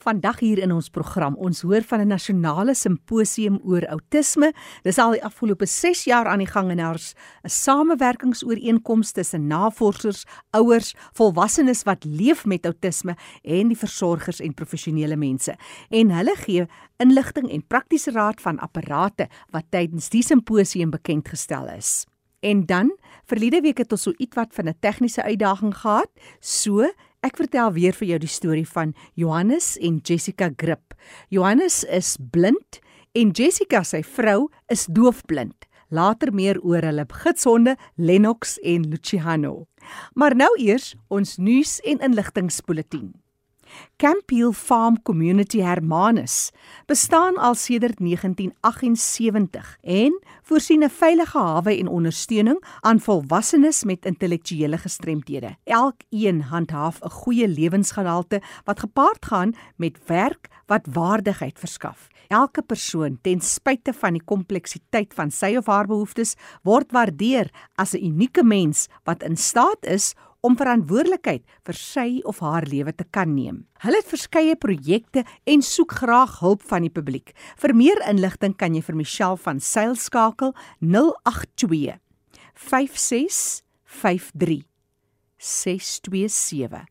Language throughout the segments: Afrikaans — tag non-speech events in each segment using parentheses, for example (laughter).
Vandag hier in ons program, ons hoor van 'n nasionale simposium oor outisme. Dis al die afgelope 6 jaar aan die gang en daar's 'n samewerkingsooreenkoms tussen navorsers, ouers, volwassenes wat leef met outisme en die versorgers en professionele mense. En hulle gee inligting en praktiese raad van apparate wat tydens die simposium bekend gestel is. En dan, verlede week het ons so ietwat van 'n tegniese uitdaging gehad. So Ek vertel weer vir jou die storie van Johannes en Jessica Grip. Johannes is blind en Jessica, sy vrou, is doofblind. Later meer oor hulle gidshonde Lennox en Luciano. Maar nou eers ons nuus en inligtingspoletie. Campiel Farm Community Hermanus bestaan al sedert 1978 en voorsien 'n veilige hawe en ondersteuning aan volwassenes met intellektuele gestremthede. Elkeen handhaaf 'n goeie lewensgehalte wat gepaard gaan met werk wat waardigheid verskaf. Elke persoon, ten spyte van die kompleksiteit van sy of haar behoeftes, word waardeer as 'n unieke mens wat in staat is om verantwoordelikheid vir sy of haar lewe te kan neem. Hulle het verskeie projekte en soek graag hulp van die publiek. Vir meer inligting kan jy vir Michelle van Sail skakel 082 5653 627.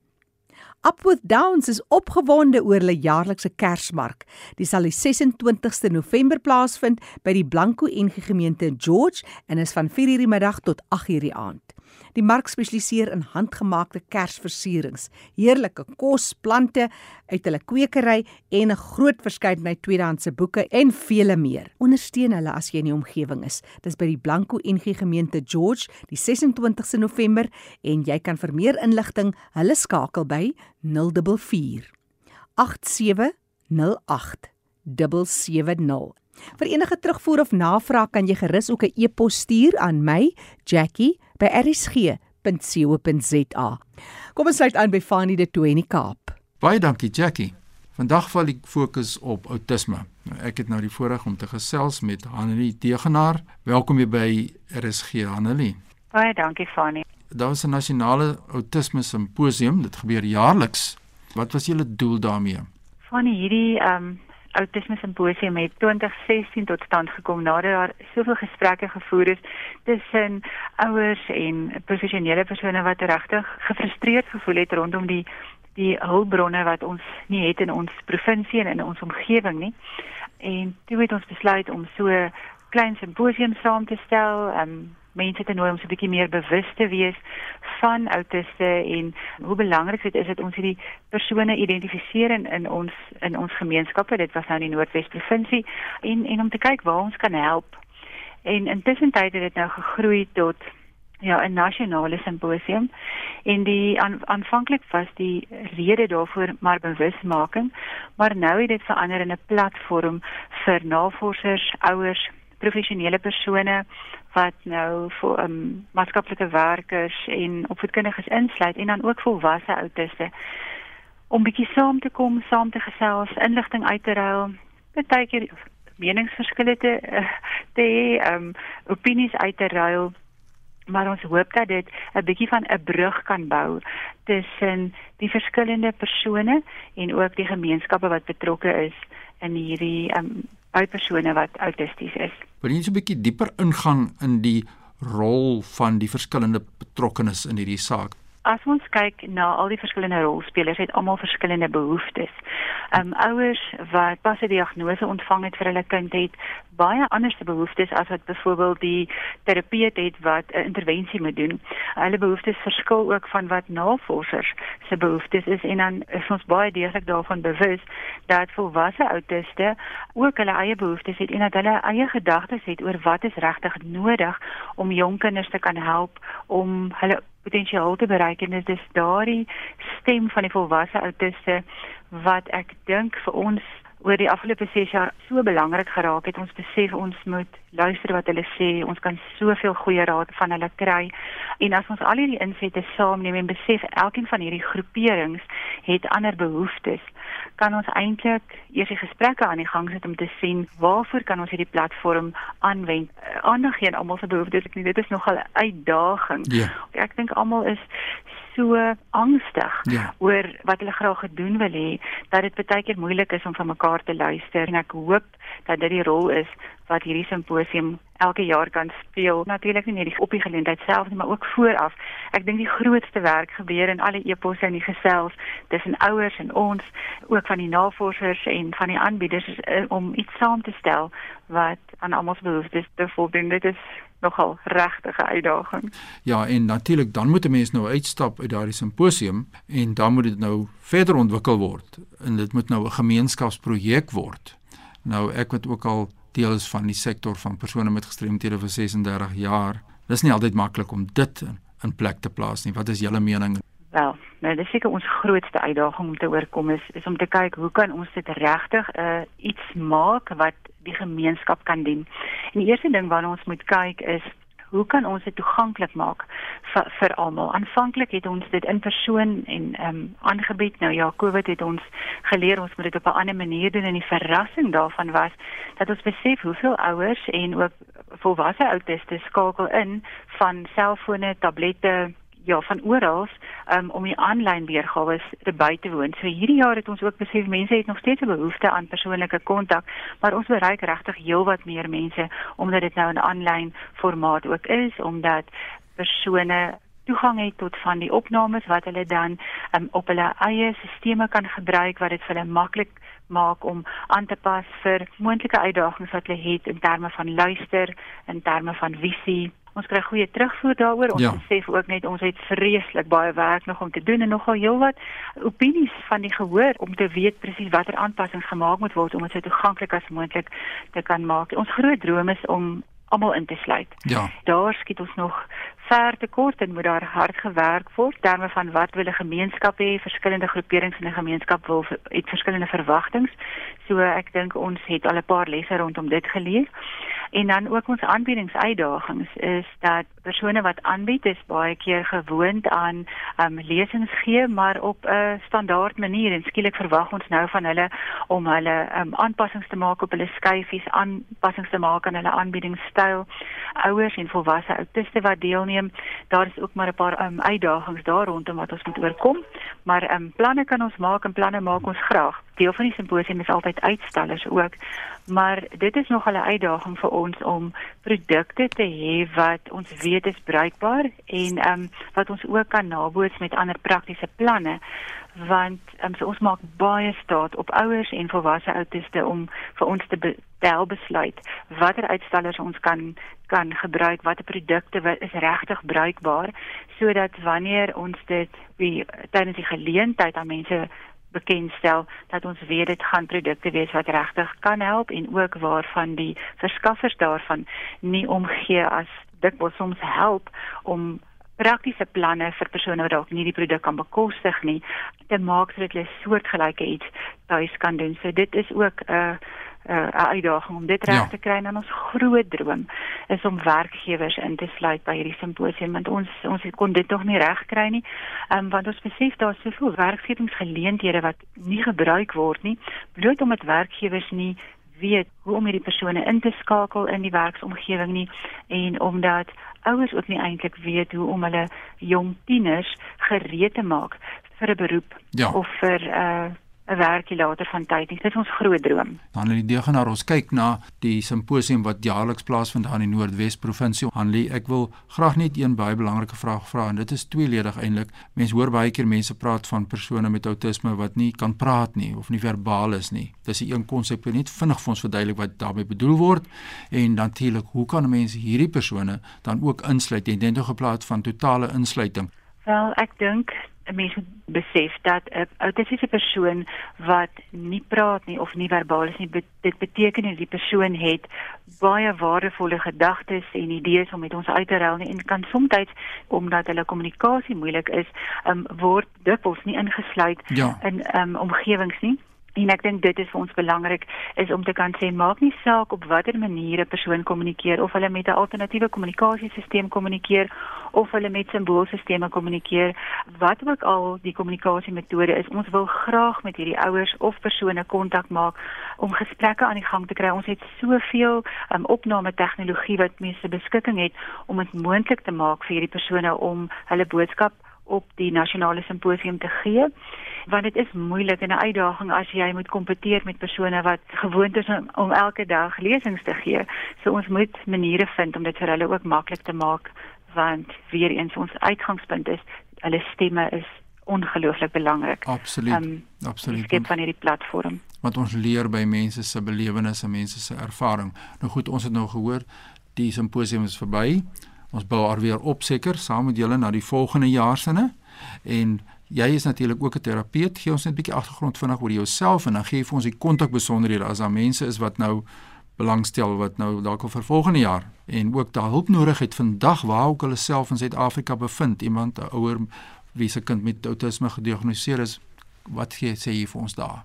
Upwith Downs is opgewonde oor hulle jaarlikse Kersmark. Dit sal die 26ste November plaasvind by die Blanco NG Gemeente George en is van 4:00 die middag tot 8:00 die aand. Die mark spesialiseer in handgemaakte kersversierings, heerlike kos, plante uit hulle kwekery en 'n groot verskeidenheid tweedehandse boeke en vele meer. Ondersteun hulle as jy in die omgewing is. Dis by die Blanco NG Gemeente George, die 26ste November en jy kan vir meer inligting hulle skakel by 044 8708 70. Vir enige terugvoer of navraag kan jy gerus ook 'n e-pos stuur aan my, Jackie by rsg.co.za. Kom ons sluit aan by Fanie de Tooi in die Kaap. Baie dankie Jackie. Vandag val ek fokus op outisme. Nou, ek het nou die voorreg om te gesels met Hanelie Tegenaar. Welkom hier by RSG Hanelie. Baie dankie Fanie. Daar is 'n nasionale outisme simposium. Dit gebeur jaarliks. Wat was julle doel daarmee? Fanie, hierdie ehm um autisme simposium het 2016 tot stand gekom nadat daar soveel gesprekke gevoer is tussen ouers en professionele persone wat regtig gefrustreerd gevoel het rondom die die hulpbronne wat ons nie het in ons provinsie en in ons omgewing nie. En toe het ons besluit om so klein simposium saam te stel, um, mense te nooi om so 'n bietjie meer bewus te wees van autiste en hoe belangrik dit is dat ons hierdie persone identifiseer in, in ons in ons gemeenskappe. Dit was nou in die Noordwes provinsie en en om te kyk waar ons kan help. En intussen tyd het dit nou gegroei tot ja, 'n nasionale simposium. En die aan, aanvanklik was die rede daarvoor maar bewusmaking, maar nou het dit verander in 'n platform vir navorsers, ouers, professionele persone wat nou vir um, maatskaplike werkers en opvoedkundiges insluit en dan ook volwasse outiste om bietjie saam te kom, saam te gesels, inligting uit te ruil, partykeer meningsverskille te uh, te um, opinies uit te ruil. Maar ons hoop dat dit 'n bietjie van 'n brug kan bou tussen die verskillende persone en ook die gemeenskappe wat betrokke is in hierdie um, by persone wat autisties is. Wil jy so 'n bietjie dieper ingaan in die rol van die verskillende betrokkenes in hierdie saak? As ons kyk na al die verskillende rolspelers, het almal verskillende behoeftes. Um ouers wat pas 'n diagnose ontvang het vir hulle kind het baie anderste behoeftes as wat byvoorbeeld die terapeut het wat 'n intervensie moet doen. Hulle behoeftes verskil ook van wat navorsers se behoeftes is en dan is ons baie deeglik daarvan bewus dat volwasse autiste ook hulle eie behoeftes het en dat hulle eie gedagtes het oor wat is regtig nodig om jong kinders te kan help om hulle potensiaal te bereik en dit is daardie stem van die volwasse autiste wat ek dink vir ons oor die afgelope 6 jaar so belangrik geraak het. Ons besef ons moet luister wat hulle sê. Ons kan soveel goeie raad van hulle kry. En as ons al hierdie insette saamneem en besef elkeen van hierdie groeperings het ander behoeftes, kan ons eintlik eers die gesprekke aan die gang sit om te sien waarvoor kan ons hierdie platform aanwend. Aandag gee aan almal se behoeftes. Ek dink dit is nogal 'n uitdaging. Ja. Ek dink almal is so angstig ja. oor wat hulle graag gedoen wil hê dat dit baie keer moeilik is om van mekaar te luister en ek hoop dat dit die rol is wat hierdie simposium elke jaar kan speel. Natuurlik nie net op die geleentheid self nie, maar ook vooraf. Ek dink die grootste werk gebeur in alle eposse en die gesels tussen ouers en ons, ook van die navorsers en van die aanbieders uh, om iets saam te stel wat aan almal se behoeftes te voldoen. Dit is nogal regtige uitdaging. Ja, en natuurlik dan moet 'n mens nou uitstap uit daardie simposium en dan moet dit nou verder ontwikkel word en dit moet nou 'n gemeenskapsprojek word. Nou ek wat ook al deel is van die sektor van persone met gestremthede vir 36 jaar. Dis nie altyd maklik om dit in, in plek te plaas nie. Wat is julle mening? Wel, nou dis seker ons grootste uitdaging om te oorkom is is om te kyk hoe kan ons dit regtig uh, iets maak wat die gemeenskap kan dien. En die eerste ding waarna ons moet kyk is hoe kan ons dit toeganklik maak vir, vir almal? Aanvanklik het ons dit in persoon en ehm um, aangebied. Nou ja, COVID het ons geleer ons moet dit op 'n ander manier doen en die verrassing daarvan was dat ons besef hoeveel ouers en ook volwasse outistes skakel in van selfone, tablette, ja van oral um, om die aanlyn weergawe te by te woon. So hierdie jaar het ons ook besef mense het nog steeds 'n behoefte aan persoonlike kontak, maar ons bereik regtig heelwat meer mense omdat dit nou 'n aanlyn formaat ook is omdat persone toegang het tot van die opnames wat hulle dan um, op hulle eie stelsels kan gebruik wat dit vir hulle maklik maak om aan te pas vir moontlike uitdagings wat hulle het in terme van luister, in terme van visie, ons kry goeie terugvoer daaroor. Ons ja. besef ook net ons het vreeslik baie werk nog om te doen en nogal heelwat opinies van die gehoor om te weet presies watter aanpassings gemaak moet word om dit so toeganklik as moontlik te kan maak. Ons groot droom is om almal in te sluit. Ja. Daar skiet ons nog ver te kort en moet daar hard gewerk word terme van wat wil 'n gemeenskap hê, verskillende groeperings in 'n gemeenskap wil het verskillende verwagtinge. So ek dink ons het al 'n paar lesse rondom dit geleer. En dan ook ons aanbiedingsuitdagings is dat persone wat aanbied is baie keer gewoond aan um lesings gee maar op 'n standaard manier en skielik verwag ons nou van hulle om hulle um aanpassings te maak op hulle skyfies, aanpassings te maak aan hulle aanbiedingstyl. Ouers en volwasse autiste wat deelneem, daar is ook maar 'n paar um uitdagings daar rondom wat ons moet oorkom, maar um planne kan ons maak en planne maak ons graag deel van die simposium is altyd uitstallers ook. Maar dit is nog 'n uitdaging vir ons om produkte te hê wat ons weet is bruikbaar en ehm um, wat ons ook kan naboots met ander praktiese planne. Want um, so ons maak baie staat op ouers en volwasse outiste om vir ons te bel besluit watter uitstallers ons kan kan gebruik watter produkte is regtig bruikbaar sodat wanneer ons dit wie tydens die geleentheid aan mense bekendstel dat ons weet dit gaan produkte wees wat regtig kan help en ook waarvan die verskaffers daarvan nie omgee as dit wat soms help om praktiese planne vir persone wat dalk nie die produk kan bekostig nie te maak sodat hulle soortgelyke iets tuis kan doen. So dit is ook 'n uh, 'n uh, uitdaging om dit reg ja. te kry en ons groot droom is om werkgewers in te sluit by hierdie simposium want ons ons kon dit nog nie reg kry nie. Ehm um, want ons besef daar is soveel werkgewingsgeleenthede wat nie gebruik word nie bloot omdat werkgewers nie weet hoe om hierdie persone in te skakel in die werksomgewing nie en omdat ouers ook nie eintlik weet hoe om hulle jong tieners gereed te maak vir 'n beroep ja. of vir 'n uh, 'n werkie later van tyd. Dit is ons groot droom. Dan in die degenaar ons kyk na die simposium wat jaarliks plaasvind aan die Noordwes provinsie. Hanlie, ek wil graag net een baie belangrike vraag vra en dit is tweeledig eintlik. Mense hoor baie keer mense praat van persone met outisme wat nie kan praat nie of nie verbaal is nie. Dis 'n een konsep net vinnig vir ons verduidelik wat daarmee bedoel word en natuurlik hoe kan mense hierdie persone dan ook insluit? Jy het net gepraat van totale insluiting. Wel, ek dink mens moet besef dat 'n autistiese persoon wat nie praat nie of nie verbaal is nie, dit beteken nie die persoon het baie waardevolle gedagtes en idees om met ons uit te ruil nie en kan soms omdat hulle kommunikasie moeilik is, um, word dikwels nie ingesluit ja. in um, omgewings nie. En ek dink dit is vir ons belangrik is om te kan sê maak nie saak op watter manier 'n persoon kommunikeer of hulle met 'n alternatiewe kommunikasiesisteem kommunikeer of hulle met simboolstelsels kommunikeer wat ook al die kommunikasiemetode is ons wil graag met hierdie ouers of persone kontak maak om gesprekke aan die gang te kry. Ons het soveel um, opname tegnologie wat mense beskikking het om dit moontlik te maak vir hierdie persone om hulle boodskap op die nasionale simposium te gee want dit is moeilik en 'n uitdaging as jy moet kompeteer met persone wat gewoond is om, om elke dag lesings te gee. So ons moet maniere vind om dit vir hulle ook maklik te maak want weer eens ons uitgangspunt is hulle stemme is ongelooflik belangrik. Absoluut. Um, Absoluut. Skep van hierdie platform. Want ons leer by mense se belewennisse en mense se ervaring. Nou goed, ons het nou gehoor die simposium is verby. Ons bou haar weer op seker saam met julle na die volgende jaar sinne en Jy is natuurlik ook 'n terapeut. Gee ons net 'n bietjie agtergrond vinnig oor jouself en dan gee vir ons die kontakbesonderhede as daar mense is wat nou belangstel wat nou dalk vir volgende jaar en ook daar hulp nodig het vandag waar ook hulle self in Suid-Afrika bevind. Iemand 'n ouer wie se kind met outisme gediagnoseer is. Wat gee sê jy vir ons daar?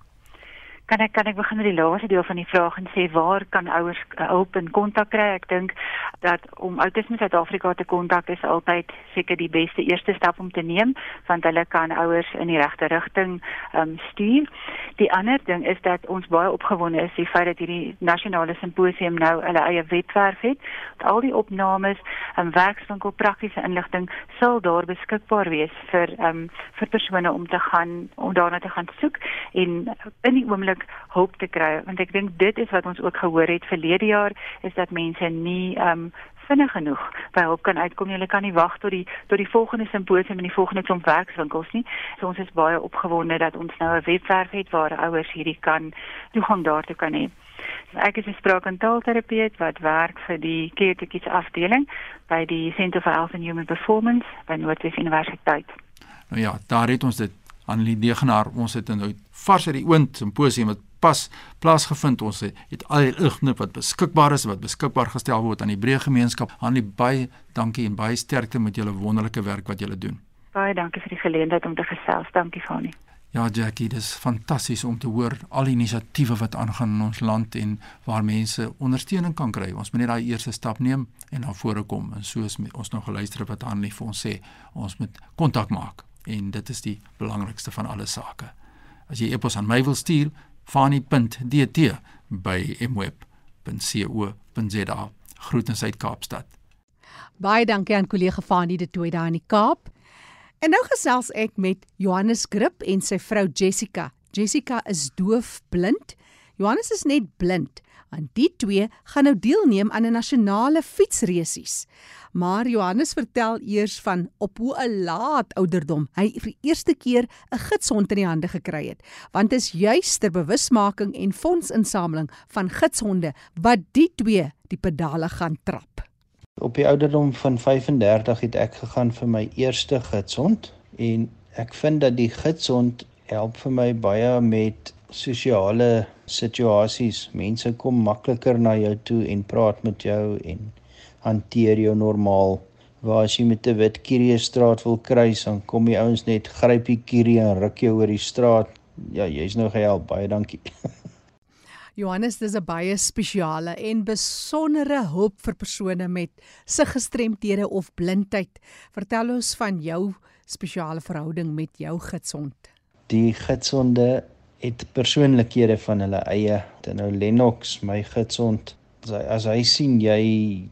Kan ek kan ek begin met die laaste deel van die vraag en sê waar kan ouers uh, hulp en kontak kry? Ek dink dat om Autisme Suid-Afrika te kontak is altyd seker die beste eerste stap om te neem want hulle kan ouers in die regte rigting um, stuur. Die ander ding is dat ons baie opgewonde is die feit dat hierdie nasionale simposium nou hulle eie webwerf het. Al die opnames en werkswinkel praktiese inligting sal daar beskikbaar wees vir um, vir persone om te gaan om daarna te gaan soek en in die oomblik moontlik hulp te kry. Want ek dink dit is wat ons ook gehoor het verlede jaar is dat mense nie um, vinnig genoeg by hulp kan uitkom jy kan nie wag tot die tot die volgende simposium en die volgende klomp werkswinkels nie. So ons is baie opgewonde dat ons nou 'n webwerf het waar ouers hierdie kan toegang daartoe kan hê. Ek is 'n spraak- en taalterapeut wat werk vir die Keertetjies afdeling by die Centre for Health and Human Performance by Noordwes Universiteit. Nou ja, daar het ons dit aan die degenaar ons het nou vars uit die oond simposium wat pas plaasgevind. Ons het, het al die inligting wat beskikbaar is wat beskikbaar gestel word aan die breë gemeenskap. Aan die baie dankie en baie sterkte met julle wonderlike werk wat julle doen. Baie dankie vir die geleentheid om te gesels. Dankie Fani Ja Jackie dis fantasties om te hoor al die inisiatiewe wat aangaan in ons land en waar mense ondersteuning kan kry. Ons moet net daai eerste stap neem en na vore kom. En soos ons nog geluister het wat Annelie vir ons sê ons moet kontak maak en dit is die belangrikste van alle sake. As jy epos aan my wil stuur, fani.dt by mweb.co.za. Groetens uit Kaapstad. Baie dankie aan kollega Fani de Tooi daar in die Kaap. En nou gesels ek met Johannes Grip en sy vrou Jessica. Jessica is doofblind. Johannes is net blind. En die twee gaan nou deelneem aan 'n nasionale fietsresies. Maar Johannes vertel eers van op hoe 'n laat ouderdom hy vir die eerste keer 'n gidshond in die hande gekry het, want dit is juis ter bewusmaking en fondsinsameling van gidshonde wat die twee die pedale gaan trap. Op die ouderdom van 35 het ek gegaan vir my eerste gidshond en ek vind dat die gidshond help vir my baie met sosiale situasies. Mense kom makliker na jou toe en praat met jou en hanteer jou normaal. Waar as jy met 'n wit kierie straat wil kruis, dan kom die ouens net gryp die kierie en ruk jou oor die straat. Ja, jy's nou gehelp. Baie dankie. (laughs) Johannes, dis 'n baie spesiale en besondere hulp vir persone met siggestremthede of blindheid. Vertel ons van jou spesiale verhouding met jou gidsond. Die gidsonde het persoonlikhede van hulle eie. Dit nou Lennox, my gidsond, as hy, as hy sien jy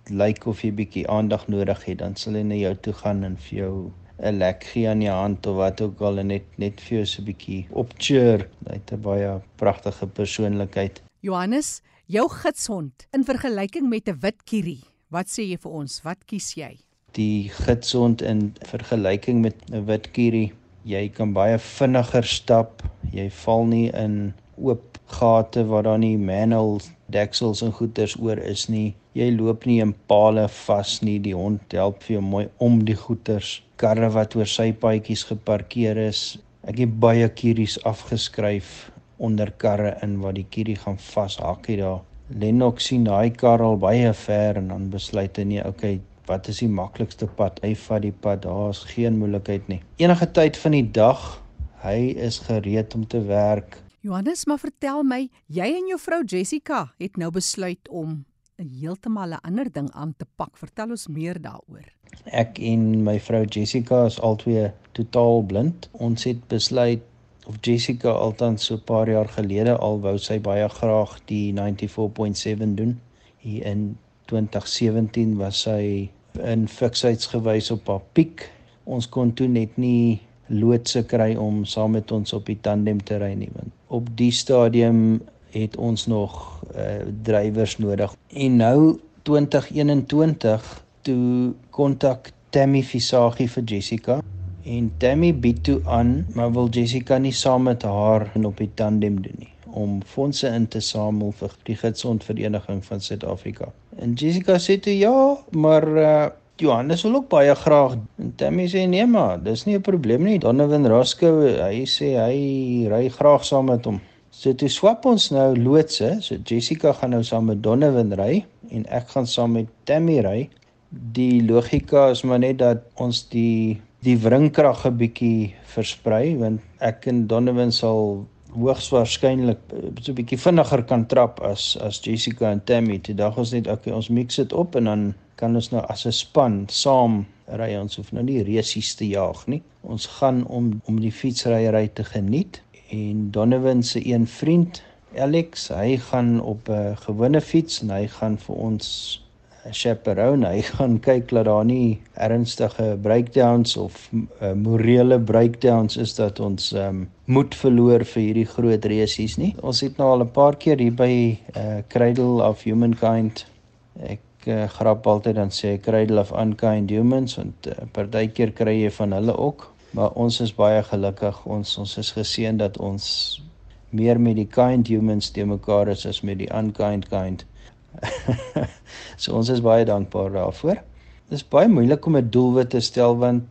lyk of jy bietjie aandag nodig het, dan sal hy na jou toe gaan en vir jou 'n lek gee aan jou hand of wat ook al en net net vir jou so 'n bietjie opcheer. Hy het 'n baie pragtige persoonlikheid. Johannes, jou gidshond in vergelyking met 'n wit kierie. Wat sê jy vir ons? Wat kies jy? Die gidshond in vergelyking met 'n wit kierie, jy kan baie vinniger stap. Jy val nie in oop gate waar daar nie manholes deksels en goeters oor is nie. Jy loop nie in palle vas nie. Die hond help vir jou mooi om die goeters. Karre wat oor sy paadjies geparkeer is. Ek het baie kieries afgeskryf onder karre in waar die kierie gaan vashakkie daar. Lennox sien daai kar al baie ver en dan besluit hy nee, okay, wat is die maklikste pad? Hy vat die pad. Daar's geen moeilikheid nie. Enige tyd van die dag, hy is gereed om te werk. Johannes, maar vertel my, jy en jou vrou Jessica het nou besluit om 'n heeltemal 'n ander ding aan te pak. Vertel ons meer daaroor. Ek en my vrou Jessica is albei totaal blind. Ons het besluit of Jessica altans so 'n paar jaar gelede al wou sy baie graag die 94.7 doen. Hier in 2017 was sy in fiksheidsgewys op haar piek ons kon toe net nie loodse kry om saam met ons op die tandem te ry nie want op die stadium het ons nog uh, drywers nodig. En nou 2021 toe kontak Tammy Visagie vir Jessica en Tammy bied toe aan maar wil Jessica nie saam met haar en op die tandem doen nie om fondse in te samel vir die gesond vereniging van Suid-Afrika. En Jessica sê toe ja, maar uh, Johannes wil ook baie graag. En Tammy sê nee maar, dis nie 'n probleem nie. Donovan Roscoe, hy sê hy ry graag saam met hom. So toe swap ons nou loodse. So Jessica gaan nou saam met Donovan ry en ek gaan saam met Tammy ry. Die logika is maar net dat ons die die wringkrag 'n bietjie versprei want ek en Donovan sal hoogs waarskynlik eh, so 'n bietjie vinniger kan trap as as Jessica en Tammy. Toe dag ons net okay, ons mix dit op en dan kan ons nou as 'n span saam ry. Ons hoef nou nie resies te jaag nie. Ons gaan om om die fietsryery te geniet en Donovan se een vriend Alex, hy gaan op 'n gewone fiets en hy gaan vir ons chaperone. Hy gaan kyk dat daar nie ernstige breakdowns of uh, morele breakdowns is dat ons um, moed verloor vir hierdie groot resies nie. Ons het nou al 'n paar keer hier by uh, Cradle of Humankind. Ek uh, grap altyd dan sê Cradle of Unkind Humans want uh, partykeer kry jy van hulle ook. Maar ons is baie gelukkig. Ons ons is geseën dat ons meer met die kind humans te mekaar is as met die unkind kind. (laughs) so ons is baie dankbaar daarvoor. Dit is baie moeilik om 'n doelwit te stel want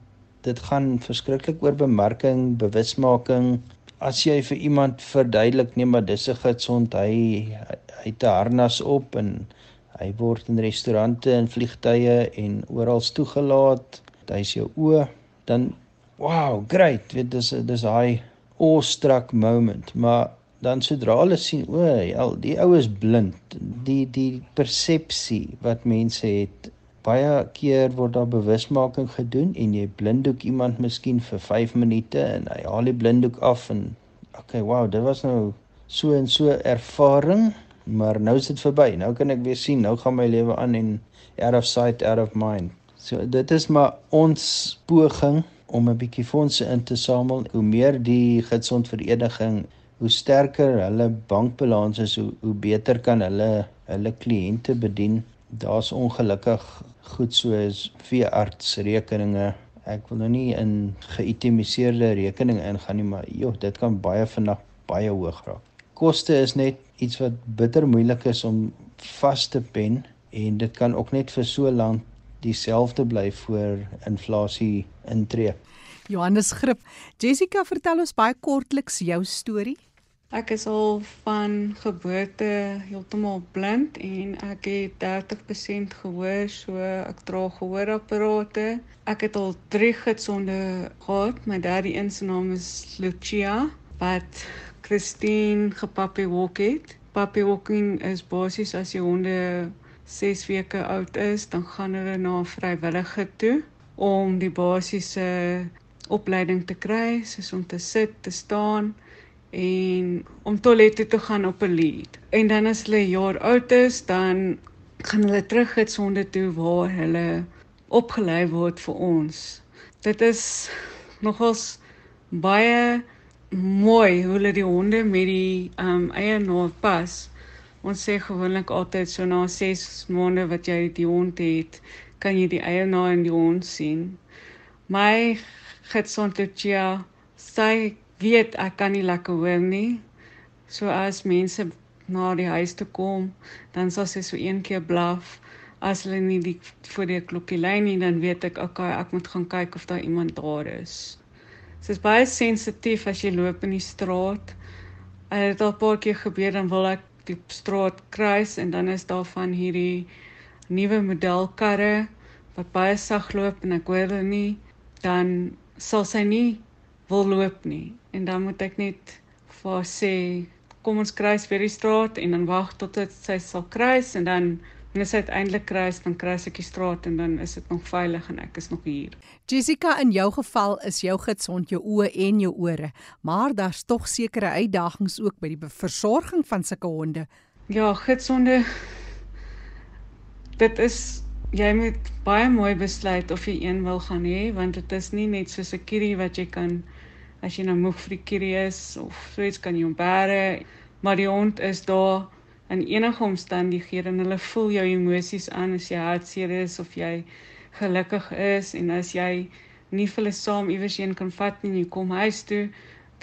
dit gaan verskriklik oor bemarking, bewusmaking. As jy vir iemand verduidelik nee maar dis 'n gesond hy hy het 'n harnas op en hy word in restaurante en vliegtye en oral toegelaat. Hy's jou oë dan wow, great. Dit is dis hy awestruck moment, maar dan sodra hulle sien o, ja, die ou is blind, die die persepsie wat mense het baie keer word daar bewusmaking gedoen en jy blinddoek iemand miskien vir 5 minute en hy haal die blinddoek af en okay, wow, dit was nou so en so ervaring, maar nou is dit verby. Nou kan ek weer sien, nou gaan my lewe aan en out of sight, out of mind. So dit is maar ons poging om 'n bietjie fondse in te samel. Hoe meer die gesond vereniging hoe sterker hulle bankbalans is, hoe, hoe beter kan hulle hulle kliënte bedien. Daar's ongelukkig goed soos veeartsrekeninge. Ek wil nou nie in geïtemiseerde rekeninge ingaan nie, maar joh, dit kan baie vinnig baie hoog raak. Koste is net iets wat bitter moeilik is om vas te pen en dit kan ook net vir so lank dieselfde bly voor inflasie intree. Johannes Grip, Jessica, vertel ons baie kortliks jou storie. Ek is al van geboorte heeltemal blind en ek het 30% gehoor, so ek dra gehoorapparate. Ek het al 3 gidsonde gehad. My derde een se naam is Lucia wat Christine gepappie walk het. Pappie walking is basies as jy honde 6 weke oud is, dan gaan hulle na 'n vrywillige toe om die basiese opleiding te kry, soos om te sit, te staan en om toilet toe te gaan op 'n lead. En dan as hulle jaar oud is, dan gaan hulle terug het sonde toe waar hulle opgelei word vir ons. Dit is nogals baie mooi hoe hulle die honde met die um eienaar pas. Ons sê gewoonlik altyd so na 6 maande wat jy die hond het, kan jy die eienaar en die hond sien. My gesondheidjie sy weet ek kan nie lekker hoor nie. So as mense na die huis toe kom, dan sal sy so een keer blaf. As hulle nie die voor die klokkie lê nie, dan weet ek okay, ek moet gaan kyk of daar iemand daar is. Sy is baie sensitief as jy loop in die straat. Dit het al 'n paar keer gebeur dan wil ek die straat kruis en dan is daar van hierdie nuwe modelkarre wat baie sag loop en ek hoor hulle nie, dan sal sy nie wil loop nie en dan moet ek net vir sê kom ons kruis weer die straat en dan wag tot dit sy sal kruis en dan wanneer sy uiteindelik kruis dan kruis ek die straat en dan is dit nog veilig en ek is nog hier. Jessica in jou geval is jou gesond jou oë en jou ore, maar daar's tog sekere uitdagings ook by die versorging van sulke honde. Ja, gesonde dit is jy moet baie mooi besluit of jy een wil gaan hê want dit is nie net so 'n kierie wat jy kan as jy nou moeg vir die kierie is of so iets kan jy hom bære, maar die hond is daar in enige omstandighede en hulle voel jou emosies aan as jy hartseer is of jy gelukkig is en as jy nie vir hulle saam iewers heen kan vat nie, jy kom huis toe,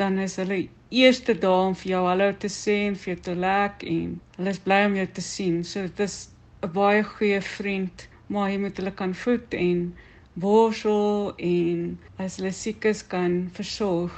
dan is hulle eerste dae om vir jou hallo te sê en vir jou te lek en hulle is bly om jou te sien. So dit is 'n baie goeie vriend, maar jy moet hulle kan voed en borsel en as hulle siek is kan versorg.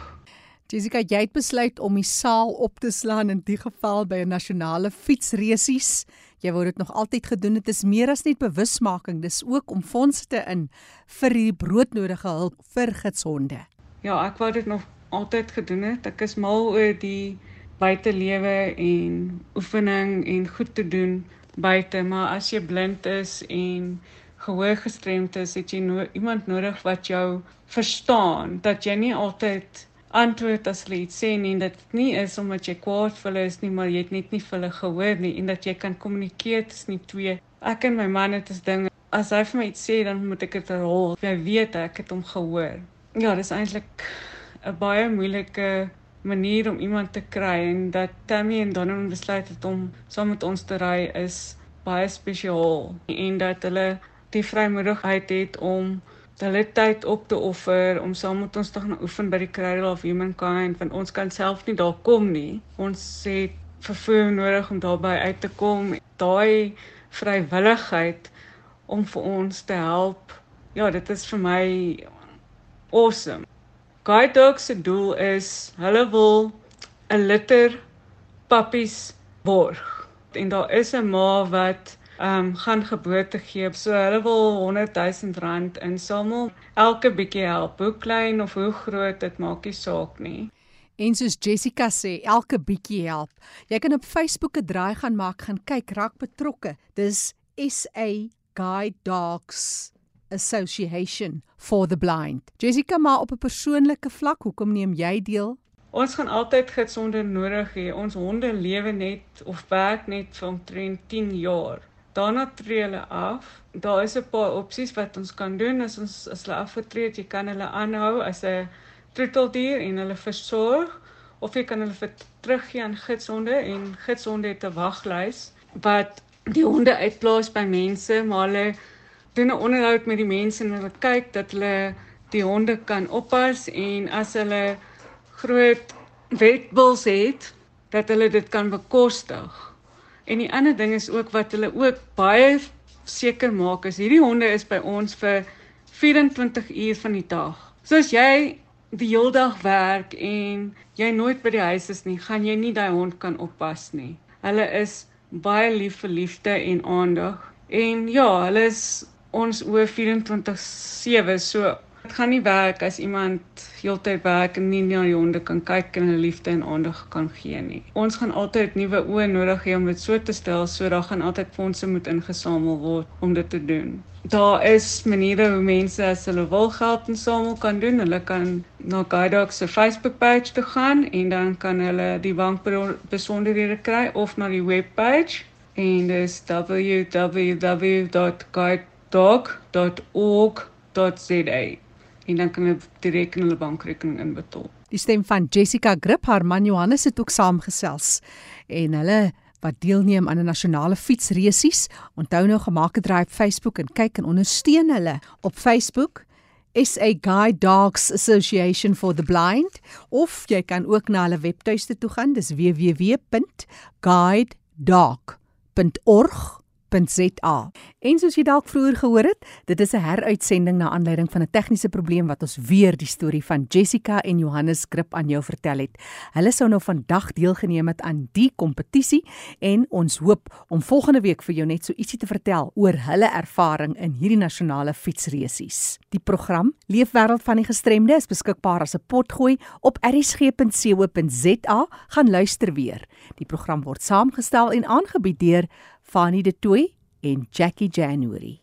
Jessica, jy het besluit om die saal op te slaan in die geval by 'n nasionale fietsresies. Jy wou dit nog altyd gedoen. Dit is meer as net bewusmaking, dis ook om fondse te in vir die broodnodige hulp vir gitsonde. Ja, ek wou dit nog altyd gedoen het. Ek is mal oor die buitelewe en oefening en goed te doen buite, maar as jy blind is en gehoor gestremd is, het jy no iemand nodig wat jou verstaan dat jy nie altyd antwoord as hulle iets sê nie dat dit nie is omdat jy kwaad vir hulle is nie, maar jy het net nie vir hulle gehoor nie en dat jy kan kommunikeer tussen die twee. Ek en my man het 'n ding as hy vir my iets sê, dan moet ek dit herhaal. Jy weet ek het hom gehoor. Ja, dis eintlik 'n baie moeilike manier om iemand te kry en dat Tammy en Donovan besluit het om saam met ons te ry is baie spesiaal en dat hulle die vrymoedigheid het om hulle tyd op te offer om saam met ons te gaan oefen by die Cradle of Humankind want ons kan self nie daar kom nie. Ons het vervoer nodig om daarby uit te kom. Daai vrywilligheid om vir ons te help. Ja, dit is vir my awesome. Guide Dogs se doel is hulle wil 'n litter pappies borg. En daar is 'n ma wat um, gaan geboorte gee. So hulle wil 100 000 rand insamel. Elke bietjie help. Hoe klein of hoe groot, dit maak nie saak nie. En soos Jessica sê, elke bietjie help. Jy kan op Facebook 'n draai gaan maak, gaan kyk, raak betrokke. Dis SA Guide Dogs. Association for the Blind. Jessica, maar op 'n persoonlike vlak, hoekom neem jy deel? Ons gaan altyd gesonde nodig hê. Ons honde lewe net of werk net vir omtrent 10 jaar. Daarna tree hulle af. Daar is 'n paar opsies wat ons kan doen as ons as hulle afgetree het. Jy kan hulle aanhou as 'n troeteldier en hulle versorg of jy kan hulle vir teruggee aan gidshonde en gidshonde het 'n waglys wat die honde uitplaas by mense, maar hulle doen 'n onderhoud met die mense en hulle kyk dat hulle die honde kan oppas en as hulle groot wetbuls het dat hulle dit kan bekostig. En die ander ding is ook wat hulle ook baie seker maak is hierdie honde is by ons vir 24 uur van die dag. So as jy die hele dag werk en jy nooit by die huis is nie, gaan jy nie daai hond kan oppas nie. Hulle is baie lief vir liefde en aandag. En ja, hulle is ons oor 24/7 so dit gaan nie werk as iemand heeltyd werk en nie na die honde kan kyk en hulle liefde en aandag kan gee nie. Ons gaan altyd nuwe oë nodig hê om dit so te stel so daar gaan altyd fondse moet ingesamel word om dit te doen. Daar is maniere hoe mense as hulle wil geld insamel kan doen. Hulle kan na Guidedogs se Facebook page toe gaan en dan kan hulle die bankbesonderhede kry of na die webpage en dis www.guide dog.org.za en dan kan hulle direk in hulle bankrekening inbetaal. Die stem van Jessica Grip, haar man Johannes het ook saamgesels en hulle wat deelneem aan 'n nasionale fietsresies. Onthou nou gemaak 'n draai op Facebook en kyk en ondersteun hulle op Facebook. is a guide dogs association for the blind of jy kan ook na hulle webtuiste toe gaan dis www.guidedog.org www.rsg.za. En soos jy dalk vroeër gehoor het, dit is 'n heruitsending na aanleiding van 'n tegniese probleem wat ons weer die storie van Jessica en Johannes Grip aan jou vertel het. Hulle sou nou vandag deelgeneem het aan die kompetisie en ons hoop om volgende week vir jou net so ietsie te vertel oor hulle ervaring in hierdie nasionale fietsresies. Die program Leefwêreld van die Gestremde is beskikbaar as 'n potgooi op rsg.co.za. Gaan luister weer. Die program word saamgestel en aangebied deur Fanie De Tooy en Jackie January.